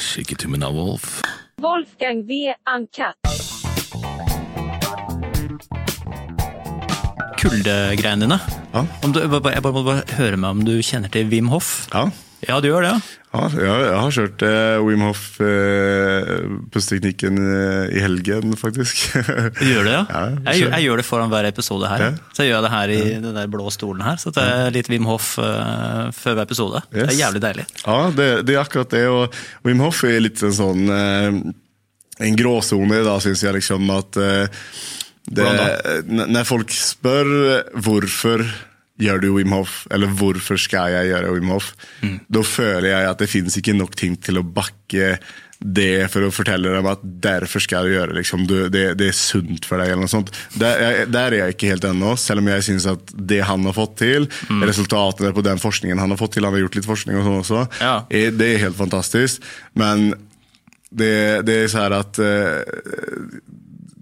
Shake av Wolf. Wolfgang V. Uncut. Kuldegreiene dine. Ja. Om du, jeg bare, jeg bare høre meg om du kjenner til Wim Hof. Ja, Ja, du gjør det, ja? ja jeg, har kjørt eh, Wim Hof eh, pusteteknikken eh, i helgen, faktisk. Gjør det, ja? Ja, jeg, jeg gjør det foran hver episode her. Ja. Så jeg gjør det her i den der blå stolen her. Så det er litt Wim Hof eh, før hver episode. Det er jævlig deilig. ja, det, det er akkurat det. Og Wim Hof er litt en sånn eh, En gråsone, da, syns jeg liksom at eh, det? Når folk spør hvorfor gjør du Wim Hof, eller hvorfor skal jeg gjøre Wim Hof, da føler jeg at det finnes ikke nok ting til å bakke det for å fortelle dem at derfor skal du gjøre liksom, du, det, det er sunt for deg. eller noe sånt. Der, jeg, der er jeg ikke helt ennå, selv om jeg syns at det han har fått til, resultatene på den forskningen han har fått til, han har gjort litt forskning og sånn også, Ja. er, det er helt fantastisk. Men det, det er så her at det,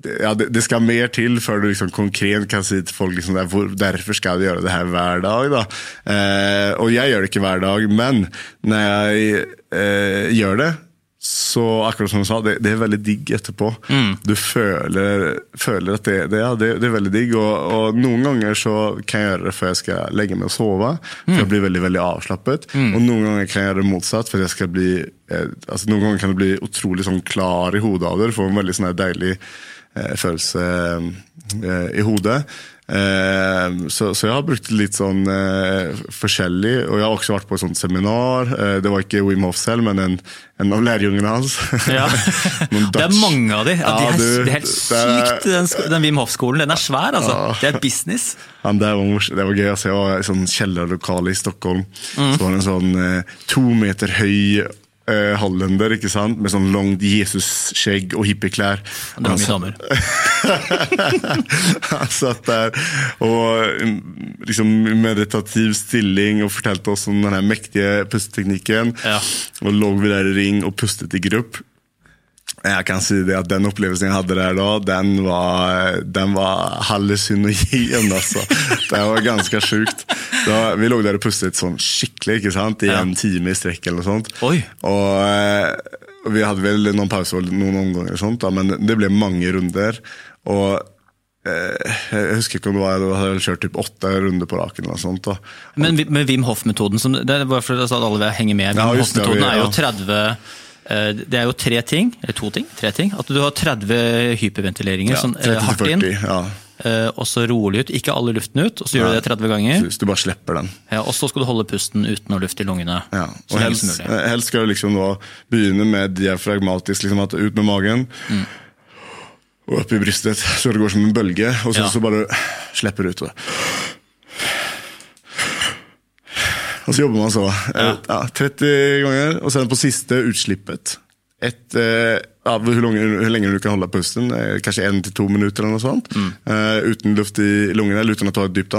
ja, det, det skal mer til før du liksom konkret kan si til folk liksom, hvor, derfor skal du gjøre det her hver dag. Da. Eh, og jeg gjør det ikke hver dag, men når jeg eh, gjør det, så akkurat som du sa, det, det er veldig digg etterpå. Du føler, føler at det, det, ja, det, er veldig digg. Og, og noen ganger så kan jeg gjøre det før jeg skal legge meg og sove. For jeg blir veldig veldig avslappet. Og noen ganger kan jeg gjøre det motsatt. for jeg skal bli, eh, altså Noen ganger kan det bli utrolig sånn klar i hodet av det. Du får en veldig sånn deilig følelse eh, i hodet. Eh, så, så jeg har brukt det litt sånn eh, forskjellig. Og jeg har også vært på et sånt seminar. Eh, det var ikke Wim Hof selv, men en, en av lærjungene hans. Ja. Det er mange av de. Ja, de er, du, det er helt det sykt, den, den Wim Hof-skolen. Den er svær, altså. Det er business. Der var det var gøy. Altså, jeg var i sånn kjellerlokale i Stockholm. Mm. Så var det en sånn eh, to meter høy eh, hollender ikke sant? med sånn langt Jesus-skjegg og hippieklær. Det var Han mange sa- damer. Han satt der og mm, liksom meditativ stilling og fortalte oss om den mektige pusteteknikken. Ja. Og lå vi der i ring og pustet i grupp. Jeg kan si det at Den opplevelsen jeg hadde der da, den var, den var hallusinogen. Altså. Det var ganske sjukt. Da, vi lå der og pustet sånn skikkelig ikke sant? i en time i strekk. eller noe sånt. Oi. Og og Vi hadde vel noen pauser og noen omganger, og sånt, da, men det ble mange runder. Og eh, Jeg husker ikke om det var jeg hadde kjørt typ åtte runder på raken. eller sånt. Da. Men med Wim Hof-metoden, det er bare for at alle vil henge med, Wim ja, Hof-metoden er jo 30 eh, det er jo tre ting, eller to ting, tre ting. At du har 30 hyperventileringer, Ja, sånn eh, hardt inn, 30-40, ja. eh, og så rolig ut. Ikke alle luften ut, og så gjør du det 30 ganger. Så du bare slipper den. Ja, og så skal du holde pusten uten å lufte i lungene. Ja. Og helst, eh, helst skal du liksom da begynne med diafragmatisk, liksom at ut med magen. Mm. Og opp i brystet, så det går som en bølge. Og så, Ja. så bare slipper du ut. Og, og så jobber man så. eh, Ja, 30 ganger, og så er det på siste utslippet. Et, eh, ja, hvor, lenge, hvor lenge du kan holde pusten, eh, kanskje én til to minutter, eller noe sånt. Mm. Uh, uten luft i lungene, eller uten å ta et dypt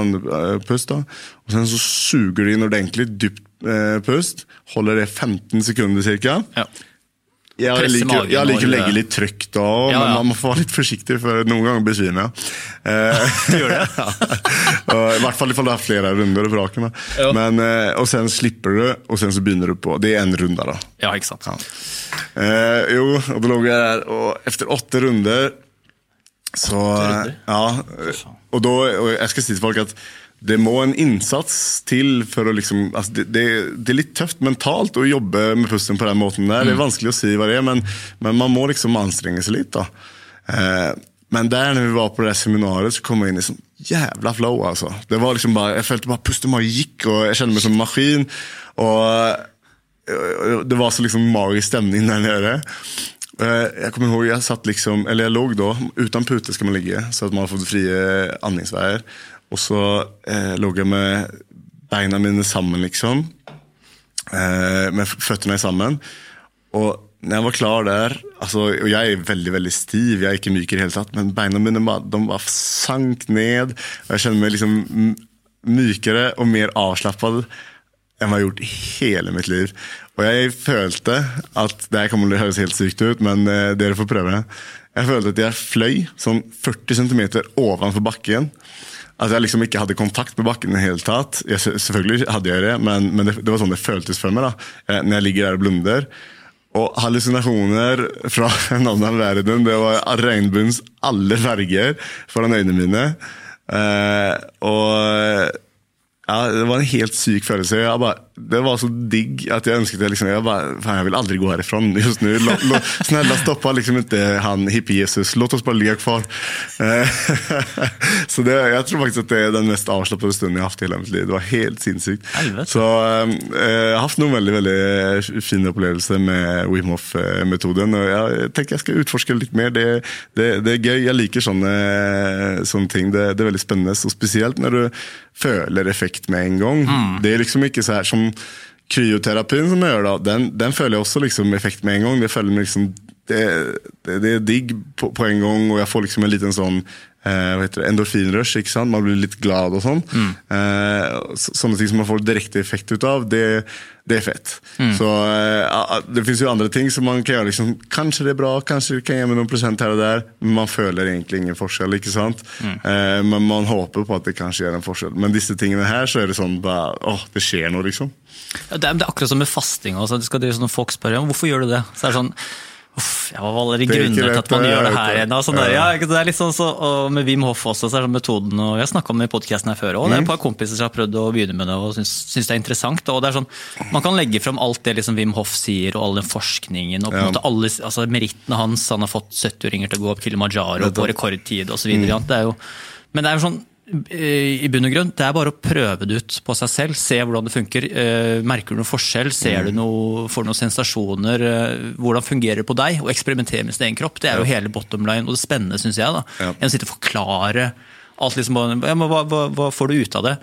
pust. da. Og sen så suger du inn ordentlig dypt uh, pust, holder det 15 sekunder cirka. Ja. Jeg liker, jeg liker å legge litt trykk da, Ja, men man må få være litt forsiktig, for noen ganger besvimer jeg. Eh, Gjør det? I hvert fall ifall du har flere runder på raken. Ja. Men, eh, og sen slipper du, og sen så begynner du på Det er en runde, da. ja, ikke sant. Eh, jo, og da lå jeg der, og etter åtte runder så runder? Ja. Og, da, og jeg skal si til folk at det må en innsats til for å liksom altså det, det, det er litt tøft mentalt å jobbe med pusten på den måten der. Det er vanskelig å si hva det er, men, men man må liksom anstrenge seg litt. da. Eh, men der når vi var på det seminaret, så kom jeg inn i sånn jævla flow. altså. Det var liksom bare, Jeg følte bare pusten bare gikk, og jeg kjente meg som en maskin. Og det var så liksom magisk stemning der nede. Eh, Jeg kommer ihåg, jeg satt liksom, eller jeg lå da, uten pute skal man ligge, så at man har fått frie andingsveier. Og så eh, lå jeg med beina mine sammen, liksom. Eh, med føttene sammen. Og når jeg var klar der altså, Og jeg er veldig veldig stiv, jeg er ikke myk i det hele tatt, men beina mine de bare sank ned. Og jeg kjenner meg liksom mykere og mer avslappet enn jeg har gjort hele mitt liv. Og jeg følte at Det her kommer til å høres helt sykt ut, men eh, dere får prøve. Jeg følte at jeg fløy sånn 40 cm ovenfor bakken. At jeg liksom ikke hadde kontakt med bakken i det hele tatt. Jeg, selvfølgelig hadde jeg det, men, men det, det var sånn det føltes for meg. da. Eh, Når jeg ligger der og blunder. Og hallusinasjoner fra en annen verden. Det var regnbuens alle farger foran øynene mine. Eh, og ja, Det var en helt syk følelse. Jeg bare, det var så digg at jeg ønsket det. Liksom, jeg, bare, fan, jeg vil aldri gå herifra just nu. La, la, snälla stoppa liksom ikke han hippie-Jesus. Låt oss bare ligge kvar. Eh, så det, jeg tror faktisk at det er den mest avslappede stunden jeg har hatt i hele mitt liv. Det var helt sinnssykt. Så eh, jeg har hatt noen veldig veldig fine opplevelser med Wim Hof-metoden. og Jeg tenker jeg skal utforske litt mer. Det, det, det er gøy. Jeg liker sånne, sånne ting. Det, det er veldig spennende. Og spesielt når du føler effekt med en gang. Det er liksom ikke så her som kryoterapien som jeg gjør, da, den, den føler jeg også liksom effekt med en gang. Det føler meg liksom det, det, det er digg på, på en gang, og jeg får liksom en liten sånn eh, hva heter det, endorfinrush. ikke sant? Man blir litt glad og sånn. Eh, så, sånne ting som man får direkte effekt ut av, det, det er fett. Så uh, Det finnes jo andre ting som man kan gjøre. liksom, Kanskje det er bra, kanskje det kan gi meg noen prosent her og der, men man føler egentlig ingen forskjell. ikke sant? Eh, men man håper på at det kanskje gjør en forskjell. Men disse tingene her, så er det sånn bare, åh, det skjer noe, liksom. Ja, Det er, det er akkurat som med fasting. Også. Det skal, det sånn, folk spør om hvorfor gjør du det. Så er det sånn Uff, hva var alle Det er til at man det, gjør det her igjen? Sånn Ja. ja, det er litt sånn så, og Med Wim Hof også, så er det sånn metoden og Jeg snakka om det i podkasten her før òg. Mm. Det er et par kompiser som har prøvd å begynne med det og syns, syns det er interessant. og det er sånn, Man kan legge fram alt det liksom Wim Hof sier og all den forskningen og på en Ja. måte alle altså merittene hans. Han har fått 70-åringer til å gå opp Kilimanjaro på rekordtid osv. Mm. Mm. Men det er jo sånn i bunn og grunn, det er bare å prøve det ut på seg selv. Se hvordan det funker. Eh, Merker du noen forskjell? Ser du Mm. noe, får du noen sensasjoner? Eh, Hvordan fungerer det på deg? Og eksperimentere med sin egen kropp. Det er jo hele bottom line, og det spennende, syns jeg. da. Ja. Enn å sitte og forklare alt liksom, ja, men hva, hva, hva får du ut av det?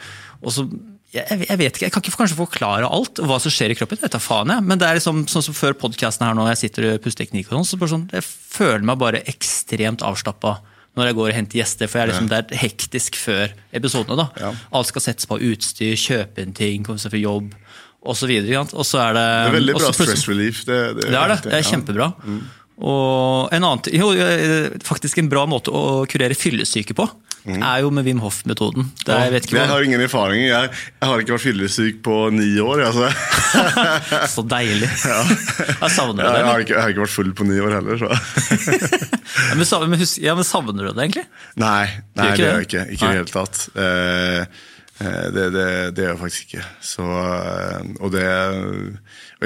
Og så jeg, jeg vet ikke, jeg kan ikke kanskje forklare alt, hva som skjer i kroppen. Jeg vet da faen, jeg. Men det er liksom sånn som før podkasten her nå, jeg sitter i pusteteknikk og sånn, så sånn, jeg føler meg bare ekstremt avslappa når jeg går og henter gjester. For liksom, det er hektisk før episodene. Ja. Alt skal settes på utstyr, kjøpe inn ting, komme seg på jobb osv. Og så er det Det er veldig bra stress relief. Det, det er det. Det er ja. kjempebra. Og en annen, jo, eh, faktisk en bra måte å kurere fyllesyke på, er jo med Wim Hof-metoden. Jeg jeg har ingen erfaring. Jeg, jeg har ikke vært fyllesyk på ni år. Altså. Så deilig. Jeg savner du det? jeg, har ikke, jeg har ikke vært full på ni år heller. Så. Ja, men, savner, men, ja, men savner du det egentlig? Nei, nei det gjør jeg ikke. Ikke i det hele tatt. Eh, det, det, det gjør jeg faktisk ikke. Så, eh, og det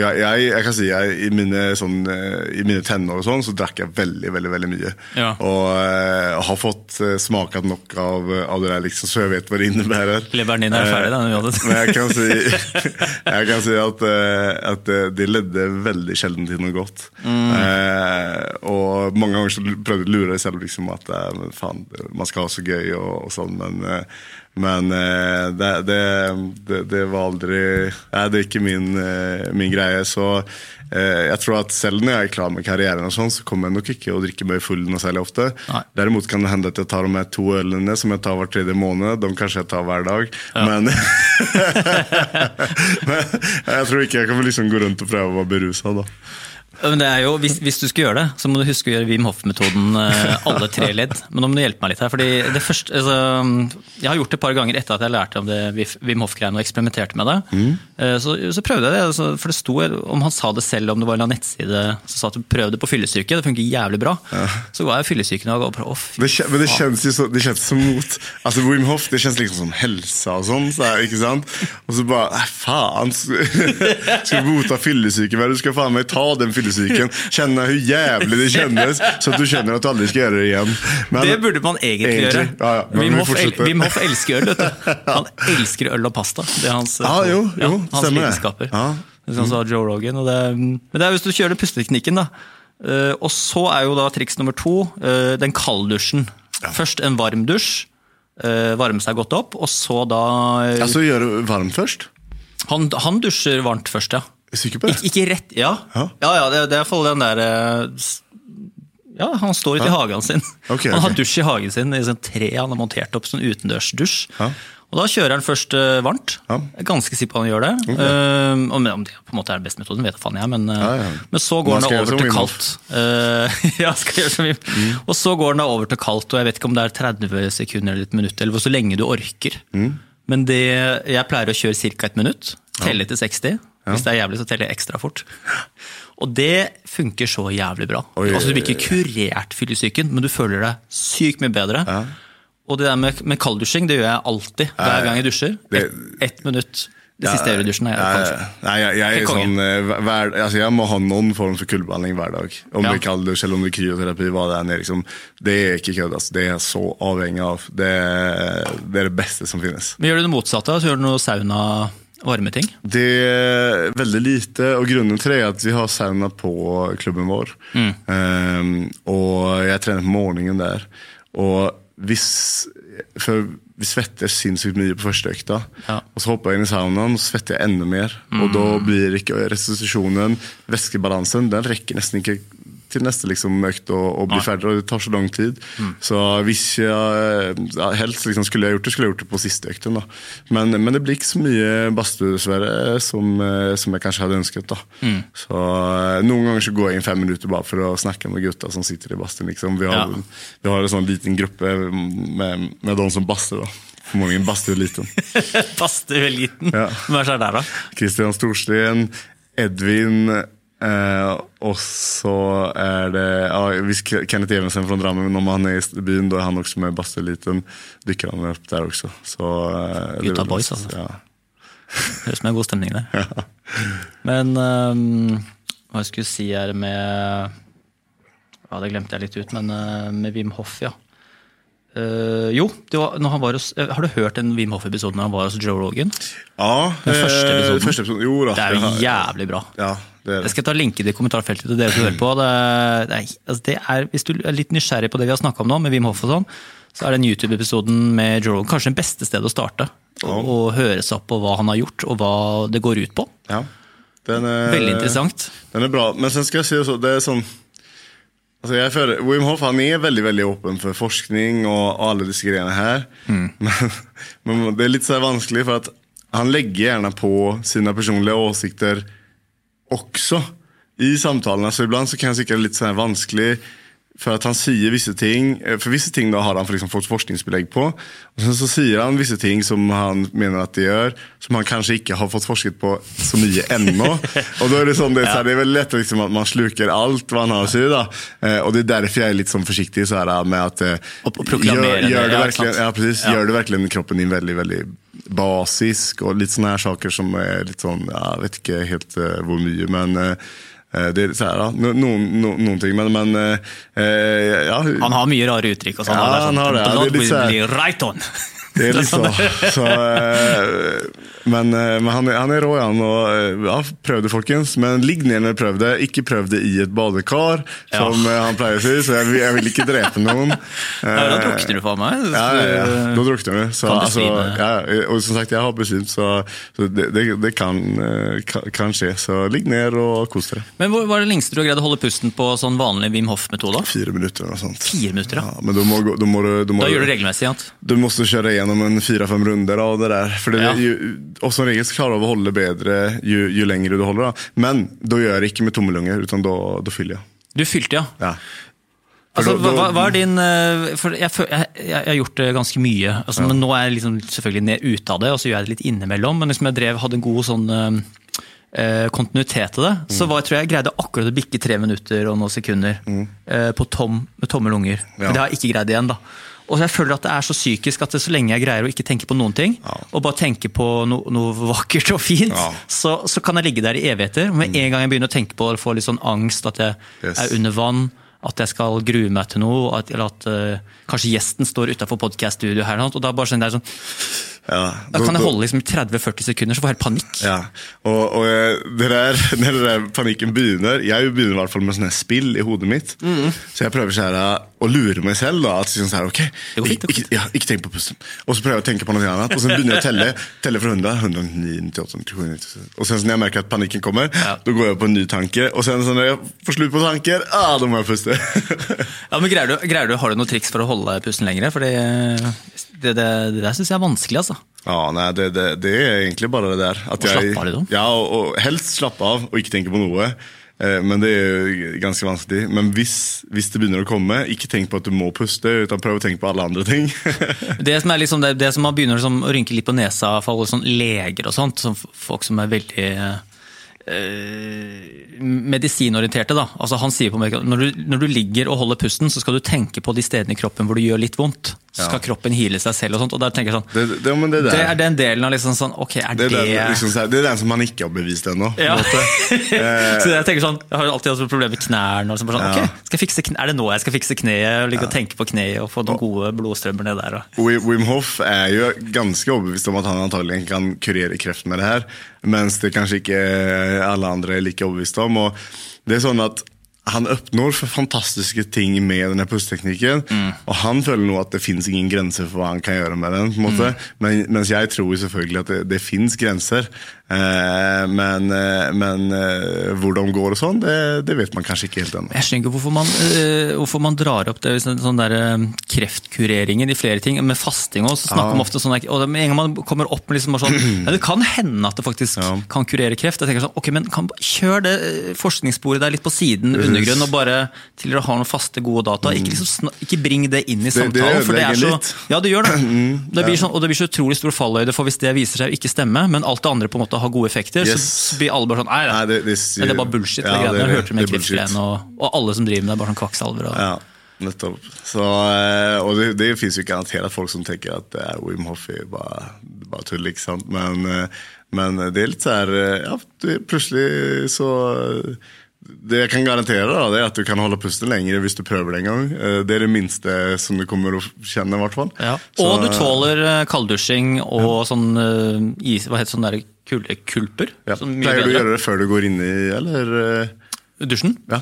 jeg, jeg, jeg kan si jeg, i, mine, sånn, eh, I mine tenår og sånn, så drakk jeg veldig veldig, veldig mye. Ja. Og uh, har fått uh, smaket nok av, av det der, liksom, så jeg vet hva det innebærer. Leveren din er ferdig, da, uansett. Men jeg kan si, jeg kan si at, at de ledde veldig sjelden til noe godt. Eh, og mange ganger så prøvde jeg å lure deg selv liksom, at faen, man skal ha så gøy og, og sånn, men, men eh, det, det, det, det var aldri Nei, det er ikke min, eh, min greie. Så eh, jeg tror at selv når jeg er klar med karrieren, og sånn, så kommer jeg nok ikke å drikke meg full noe særlig ofte. Nei. Derimot kan det hende at jeg tar med to ølene som jeg tar hver tredje måned. De kanskje jeg tar hver dag. Men, men jeg tror ikke jeg kan liksom gå rundt og prøve å være berusa. da. Ja, Men det er jo, hvis, hvis du skal gjøre det, så må du huske å gjøre Wim Hof-metoden eh, alle tre ledd. Men nå må du hjelpe meg litt her. fordi det første, altså, Jeg har gjort det et par ganger etter at jeg lærte om det Wim Hof-greiene og eksperimenterte med det. Mm. Så, så prøvde jeg det, altså, for det sto om han sa det selv, om det var en nettside som sa at du prøvde på fyllesyke. Det funker jævlig bra. Så går jeg fyllesyken og går å, fy Det, men det kjennes jo så, det kjennes som mot Altså Wim Hof det kjennes liksom som helsa og sånn. Så ikke sant? Og så bare faen! Skal du bota fyllesyke? Vel, Du skal faen meg ta den fyllesyken. Kjenne hvor jævlig det kjennes, så du skjønner at du aldri skal gjøre det igjen. Men- Det burde man egentlig, Egentlig, gjøre. ja, ja, Wim, vi Hof, el, Hof elsker øl, vet du. Han elsker øl og pasta. Det er hans, ah, jo, jo, hans det. lidenskaper. Ja. Sånn sa Joe Rogan. Og det, men det er hvis du kjører pusteteknikken, da. Eh, og så er jo da triks nummer to eh, den kalddusjen. Først en varm dusj. eh, varme seg godt opp, og så da Altså gjøre varmt først? han, han dusjer varmt først, ja. Er du sikker på det? Ik ikke rett Ja, Ja. ja, ja det, det er iallfall den der eh, Ja, han står ute i hagen sin. Okay, han har okay. dusj i hagen sin i sånn tre. Han har montert opp sånn utendørsdusj. Ja. Og da kjører han først uh, varmt. Ja. Jeg er ganske sikker på han gjør det. Eh, om, om det på en måte er den beste metoden, vet faen jeg, men, uh, Ja, ja. men så går han over til kaldt. Ja, skal gjøre som mye. Mm. Og så går han da over til kaldt, og jeg vet ikke om det er 30 sekunder eller et minutt, eller hvor så lenge du orker. Mm. Men det, jeg pleier å kjøre ca. et minutt. Telle til 60. Hvis det er jævlig, så teller jeg ekstra fort. Og det funker så jævlig bra. Oi, altså, Du blir ikke kurert fyllesyken, men du føler deg sykt mye bedre. Og det der med, med kalddusjing, det gjør jeg alltid hver gang jeg dusjer. Ett et minutt. Det siste jeg gjør i dusjen, er kanskje. Nei, jeg, jeg, er sånn, eh, hver, altså jeg må ha noen form for kullbehandling hver dag. Om Ja. det er kalddusj eller om det er kryoterapi. Hva det, er, liksom, det er ikke kødd. Altså. Det er jeg så avhengig av. Det, det er det beste som finnes. Men gjør du det motsatte? Så gjør du noe sauna, varmeting? Det er veldig lite, og grunnen til det er at vi har sauna på klubben vår. Ehm, og jeg trener på morgenen der. Og hvis For vi svetter sinnssykt mye på første økta. Ja. Og så hopper jeg inn i saunaen og svetter jeg enda mer. Og da blir ikke restitusjonen, væskebalansen, den rekker nesten ikke til neste liksom, økt og, og bli ferdig, og det tar så lang tid. Så hvis jeg ja, helst liksom, skulle jeg gjort det, skulle jeg gjort det på siste økten. Men, men det blir ikke så mye badstue, dessverre, som, eh, som jeg kanskje hadde ønsket. Da. Så eh, Noen ganger så går jeg inn fem minutter bare for å snakke med gutta som sitter i badstuen. Liksom. Vi, har- Ja. vi har en sånn liten gruppe med, med de som baster. da. Formodentlig badstue liten. Badstueliten. Ja. Hva er det der, da? Kristian Storsten, Edvin eh, og så er det ja, Hvis Kenneth Evensen fra Drammen når han er i byen, da er han også med i. Dykker han opp der også. Så, er Gutta boys, altså. Ja. Høres ut som en god stemning der. Men um, hva jeg skulle si her med Ja, det glemte jeg litt ut, men uh, med Wim Hoff, ja. Eh, jo, det var, var hos, eh, har du hørt en Wim Hoff-episode når han var hos Joe Rogan? ja Den første eh, episoden. første episoden. Jo da. Det er jo jævlig bra. Ja, det er Jeg det. skal ta linken i kommentarfeltet til dere som hører på. Det, det er, altså det er, hvis du er litt nysgjerrig på det vi har snakka om nå, med Wim Hoff og sånn, så er den YouTube-episoden med Joe Rogan kanskje den beste stedet å starte. Og, og høre seg opp på hva han har gjort, og hva det går ut på. Ja. Den er, Veldig interessant. Den er bra. Men sen skal jeg si også, det er sånn altså jeg føler, Wim Hof han er veldig veldig åpen for forskning og alle disse greiene her. Mm. Men, men det er litt så vanskelig, for at han legger gjerne på sine personlige åsikter også i samtalene. Så iblant så kan jeg sikkert litt så vanskelig for at han sier visse ting eh, For visse ting da har han liksom fått forskningsbelegg på. Og sen så sier han visse ting som han mener at de gjør, som han kanskje ikke har fått forsket på så mye ennå. og da er Det sånn, det, så det er veldig lett liksom, at man sluker alt hva han har å si. da. Eh, og det er derfor jeg er litt sånn forsiktig så her, med at eh, gjør, gjør, det, virkelig, ja, precis, Ja. gjør det virkelig kroppen din veldig veldig basisk, og litt sånne her saker som er litt sånn ja, Jeg vet ikke helt uh, hvor mye, men eh, det er så da. No, noen, no, noen ting, men, men eh, eh, ja, Han har mye rare uttrykk. og sånn. Ja, det er han har det. Ja, det er litt så- right on. Det er litt så. så eh, men eh, men han, han er rå, han. Og, eh, ja, prøv det, folkens. Men ligg ned når du prøver det. Ikke prøv det i et badekar, som eh, han pleier å si. Så jeg, jeg vil ikke drepe noen. Ja, da drukner du for meg. Ja, ja, ja. Da drukner du. Så, altså, ja, og som sagt, jeg har besvimt, så, så det, det, det kan, kan, kan skje. Så ligg ned og kos dere. Men hvor var det lengste du har greid å holde pusten på sånn vanlig Wim Hoff-metode? Fire minutter eller noe sånt. Fire minutter, ja. Ja, men da må, da må du, må Da du- gjør du regelmessig. Ja. Du må kjøre gjennom en fire-fem runder av det der. For det, Ja. Och som regel så klarar du å holde bedre jo, ju, lenger du holder. Da. Men da gjør jeg det ikke med tommelunger, utan da, da fyller jeg. Du fylte, ja. Ja. Altså, hva, hva- er din eh, For jeg, jeg, jeg, har gjort det ganske mye. Altså, Men nå er jeg liksom selvfølgelig ned ute av det, og så gjør jeg det litt innimellom. Men liksom jeg drev, hadde en god sånn eh, eh, kontinuitet til det. Så var, jeg tror jeg greide akkurat å bikke tre minutter og noen sekunder eh, på tom, med tomme lunger. Ja. Men det har jeg ikke greid igjen, da. Og jeg føler at det er så psykisk at det, så lenge jeg greier å ikke tenke på noen ting, Ja. og bare tenke på no, noe vakkert og fint, Ja. så, så kan jeg ligge der i evigheter. Og med en gang jeg begynner å tenke på det, få litt sånn angst, at jeg Yes. er under vann, at jeg skal grue meg til noe, at, eller at uh, kanskje gjesten står utafor podkast-studioet her, og da bare sånn, det er sånn, Ja, da kan jeg holde liksom 30-40 sekunder, så får jeg helt panikk. Ja, og, og det der, når det der panikken begynner Jeg begynner i hvert fall med sånne spill i hodet mitt. Så jeg prøver så her, å lure meg selv. da, at sånn her, ok, fint, ikke, ja, ikke tenk på pusten. Og så prøver jeg å tenke på noe annet, og så begynner jeg å telle. telle fra 100, 109, 98, 97, 97. Og sen så når jeg merker at panikken kommer, Ja. da går jeg på en ny tanke. Og sen så når jeg får slutt på tanker, ah, da må jeg puste. Ja, men greier du, greier du, Har du noen triks for å holde pusten lenger? For det, det, det, det der syns jeg er vanskelig, altså. Ja, nei, det, det, det er egentlig bare det der. At og jeg, slappe av da. Ja, og, og helst slappe av og ikke tenke på noe. Eh, Men det er jo ganske vanskelig. Men hvis, hvis det begynner å komme, ikke tenk på at du må puste, utan prøv å tenke på alle andre ting. Det som, er liksom, det, det som man begynner liksom å rynke litt på nesa for alle sånn leger og sånt, som folk som er veldig eh, medisinorienterte. da. Altså Han sier på når du, når du ligger og holder pusten, så skal du tenke på de stedene i kroppen hvor det gjør litt vondt. Så skal kroppen hile seg selv og sånt. og der tenker jeg sånn, Det, det, det, det er den delen av liksom sånn Ok, er det, det, den, liksom, det er den som man ikke har bevist ennå. Ja. Eh, så jeg tenker sånn, jeg har alltid hatt problemer med knærne. og så sånn, Ja. ok, skal jeg fikse kne, Er det nå jeg skal fikse kneet? og Ligge og tenke på kneet og få noen gode blodstrømmer ned der. Og. Wim Wim Hof er jo ganske overbevist om at han antagelig kan kurere kreft med det her, mens det kanskje ikke alle andre er like overbevist om. Og det er sånn at han oppnår fantastiske ting med denne pusteteknikken, og han føler nå at det fins ingen grenser for hva han kan gjøre med den. på en måte. Men, mens jeg tror selvfølgelig at det, det fins grenser, men, eh, men eh, hvor de går og sånn, det, det vet man kanskje ikke helt ennå. Jeg skjønner ikke hvorfor man, hvorfor man drar opp det, sånn, der, kreftkureringen i flere ting. Med fasting også, så snakker man ofte sånn, og med en gang man kommer opp med liksom sånn, ja, Det kan hende at det faktisk Ja. kan kurere kreft. Jeg tenker sånn, ok, men kan, Kjør det forskningssporet der litt på siden, undergrunn, og bare til dere har noen faste, gode data. Ikke, liksom, ikke bring det inn i Mm. Samtalen. for det er så. Mm, Ja, det gjør det. det blir sånn, og det blir så utrolig stor falløyde, for hvis det viser seg å ikke stemme, men alt det andre på en måte har gode effekter, Yes. så, blir alle bare sånn Nei, Nei, det- det det, det er bare bullshit. Ja, det, det- hørte med det er bullshit. og, og alle som driver med det, er bare sånn kvakksalver. Og, Ja, nettopp. Så, eh, og det, det finnes jo garantert folk som tenker at eh, Wim Hof er bare, bare tull, ikke sant. Men, eh, men det er litt sånn Ja, plutselig så Det jeg kan garantere, da, det er at du kan holde pusten lenger hvis du prøver det en gang. Det er det minste som du kommer å kjenne, i hvert fall. Ja. Så, Og du tåler kalddusjing og sånn eh, hva heter sånn der kuldekulper. ja. Sånn Pleier du å gjøre det før du går inn i, eller? eh, Dusjen? Ja.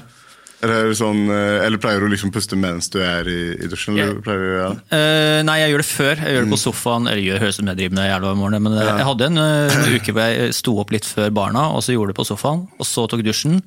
Eller, sånn, eh, eller pleier du å liksom puste mens du er i, i dusjen? Eller Ja. pleier du, ja. uh, nei, jeg gjør det før. Jeg gjør det på Mm. sofaen. Eller gjør høres ut som jeg driver med jævla om morgenen, men ja. jeg hadde en eh, uke hvor jeg sto opp litt før barna, og så gjorde det på sofaen. Og så tok dusjen.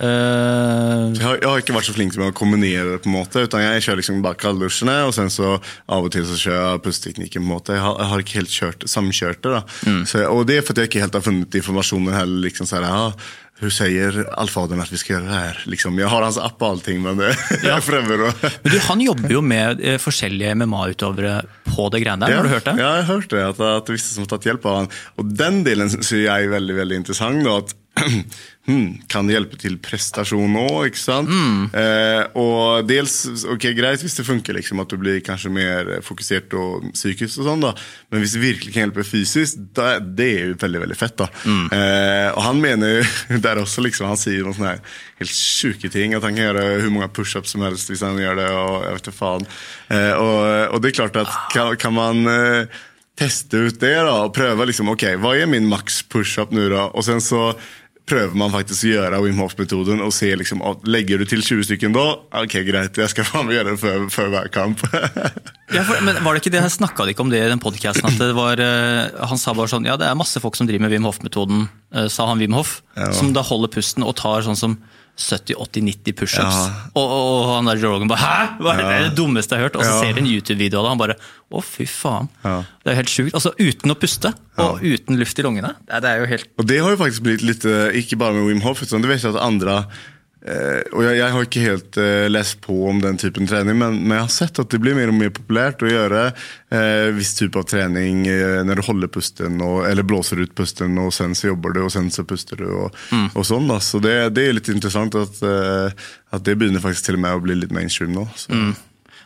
Eh, Jeg har, jeg har ikke vært så flink til å kombinere det, på en måte, utan jeg kjører liksom bare kalddusjene, og sen så av og til så kjører jeg pusteteknikken. på en måte. Jeg har, jeg har ikke helt kjørt, samkjørt det. da. Så, og det er fordi jeg ikke helt har funnet informasjonen heller. liksom så her, ja, Hun sier allfaderen at vi skal gjøre det her. liksom. Jeg har hans app og allting, men det, jeg prøver å men du, han jobber jo med eh, forskjellige MMA-utøvere på det greiene der. Har du hørt det? Ja, jeg har hørt det. At, at er visse som har tatt hjelp av han. Og den delen syns jeg er veldig veldig interessant. Da, at hmm, Kan det hjelpe til prestasjon òg, ikke sant? Mm. Eh, og dels, ok, greit hvis det funker, liksom, at du blir kanskje mer fokusert og psykisk, og sånn da, men hvis det virkelig kan hjelpe fysisk, da, det er jo veldig veldig fett. da. Mm. Eh, og han mener jo der også, liksom, han sier noen sånne her helt sjuke ting. At han kan gjøre hvor mange pushups som helst hvis han gjør det. og jeg vet ikke faen. Eh, og, og det er klart at kan, kan man eh, teste ut det da, og prøve liksom, ok, hva er min maks pushup nå da? Og sen så prøver man faktisk å gjøre Wim Hof-metoden og se liksom, at legger du til 20 stykken da? Ok, greit, jeg skal faen meg gjøre det før, før hver kamp. Ja, for, men var det ikke det, Snakka de ikke om det i den podkasten? At det var, eh, han sa bare sånn Ja, det er masse folk som driver med Wim Hof-metoden, eh, sa han Wim Hof. Som da holder pusten og tar sånn som 70-80-90 pushups. Ja. Og, og, han der Joe Rogan bare Hæ?! Hva er det, er det dummeste jeg har hørt? Og så Ja. ser du en YouTube-video av det, og han bare Å, fy faen. Ja. Det er jo helt sjukt. Altså uten å puste, og uten luft i lungene. Det er, det jo helt Og det har jo faktisk blitt litt, eh, ikke bare med Wim Hof, utan det vet jeg at andre eh, og jeg, jeg har ikke helt uh, lest på om den typen trening, men, men jeg har sett at det blir mer og mer populært å gjøre uh, viss type av trening når du holder pusten, og, eller blåser ut pusten, og sen så jobber du, og sen så puster du, og, og sånn. da. Så det, det er litt interessant at, at det begynner faktisk til og med å bli litt mainstream nå. Så.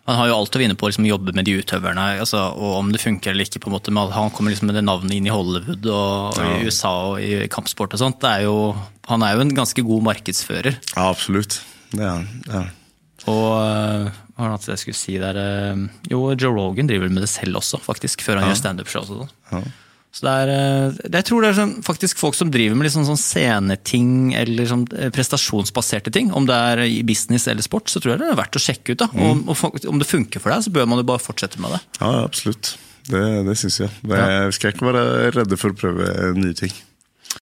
Han har jo alt å vinne på å liksom, jobbe med de utøverne, altså, og om det funker eller ikke. på en måte, Han kommer liksom med det navnet inn i Hollywood og, og i USA og i kampsport og sånt. Det er jo, han er jo en ganske god markedsfører. Ja, absolutt. Det er han. Ja. Og øh, hva var det jeg skulle si der? øh, Jo, Joe Rogan driver med det selv også, faktisk, før han gjør standup-show. og sånn. Så det er, øh, jeg tror det er sånn, faktisk folk som driver med litt sånn, sceneting eller sånn øh, prestasjonsbaserte ting. Om det er i business eller sport, så tror jeg det er verdt å sjekke ut. da. Og, Om, om det funker for deg, så bør man jo bare fortsette med det. Ja, absolutt. Det, det syns jeg. Det, skal ikke være redde for å prøve nye ting.